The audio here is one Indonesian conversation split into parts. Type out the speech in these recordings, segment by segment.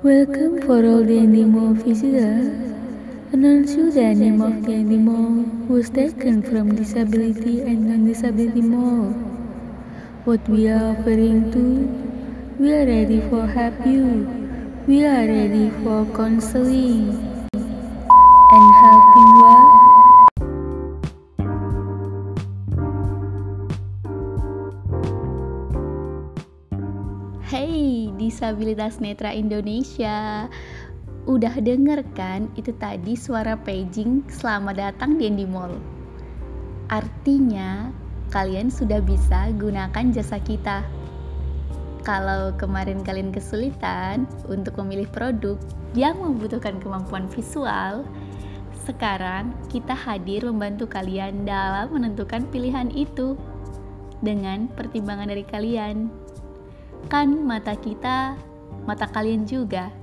Welcome for all the animal visitors. Announce you the name of the animal was taken from disability and non-disability mall. What we are offering to, we are ready for help you. We are ready for counseling and helping what? Hey, disabilitas netra Indonesia. Udah denger kan itu tadi suara paging selamat datang di Andy Mall. Artinya, kalian sudah bisa gunakan jasa kita. Kalau kemarin kalian kesulitan untuk memilih produk yang membutuhkan kemampuan visual, sekarang kita hadir membantu kalian dalam menentukan pilihan itu dengan pertimbangan dari kalian. Kan mata kita, mata kalian juga.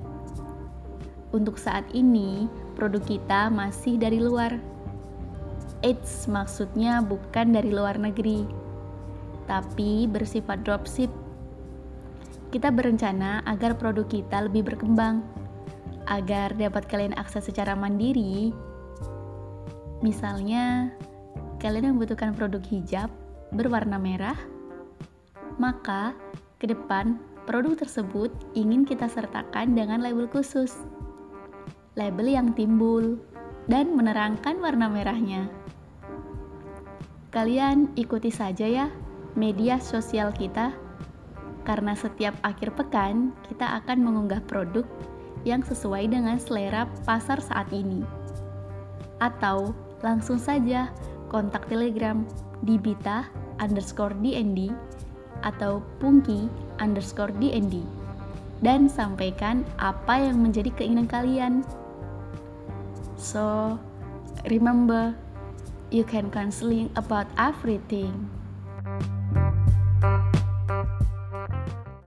Untuk saat ini, produk kita masih dari luar. Eits, maksudnya bukan dari luar negeri, tapi bersifat dropship. Kita berencana agar produk kita lebih berkembang, agar dapat kalian akses secara mandiri. Misalnya, kalian membutuhkan produk hijab berwarna merah, maka ke depan produk tersebut ingin kita sertakan dengan label khusus. Label yang timbul dan menerangkan warna merahnya. Kalian ikuti saja ya media sosial kita karena setiap akhir pekan kita akan mengunggah produk yang sesuai dengan selera pasar saat ini. Atau langsung saja kontak Telegram di bita underscore dnd atau pungki underscore dnd dan sampaikan apa yang menjadi keinginan kalian. So, remember, you can counseling about everything.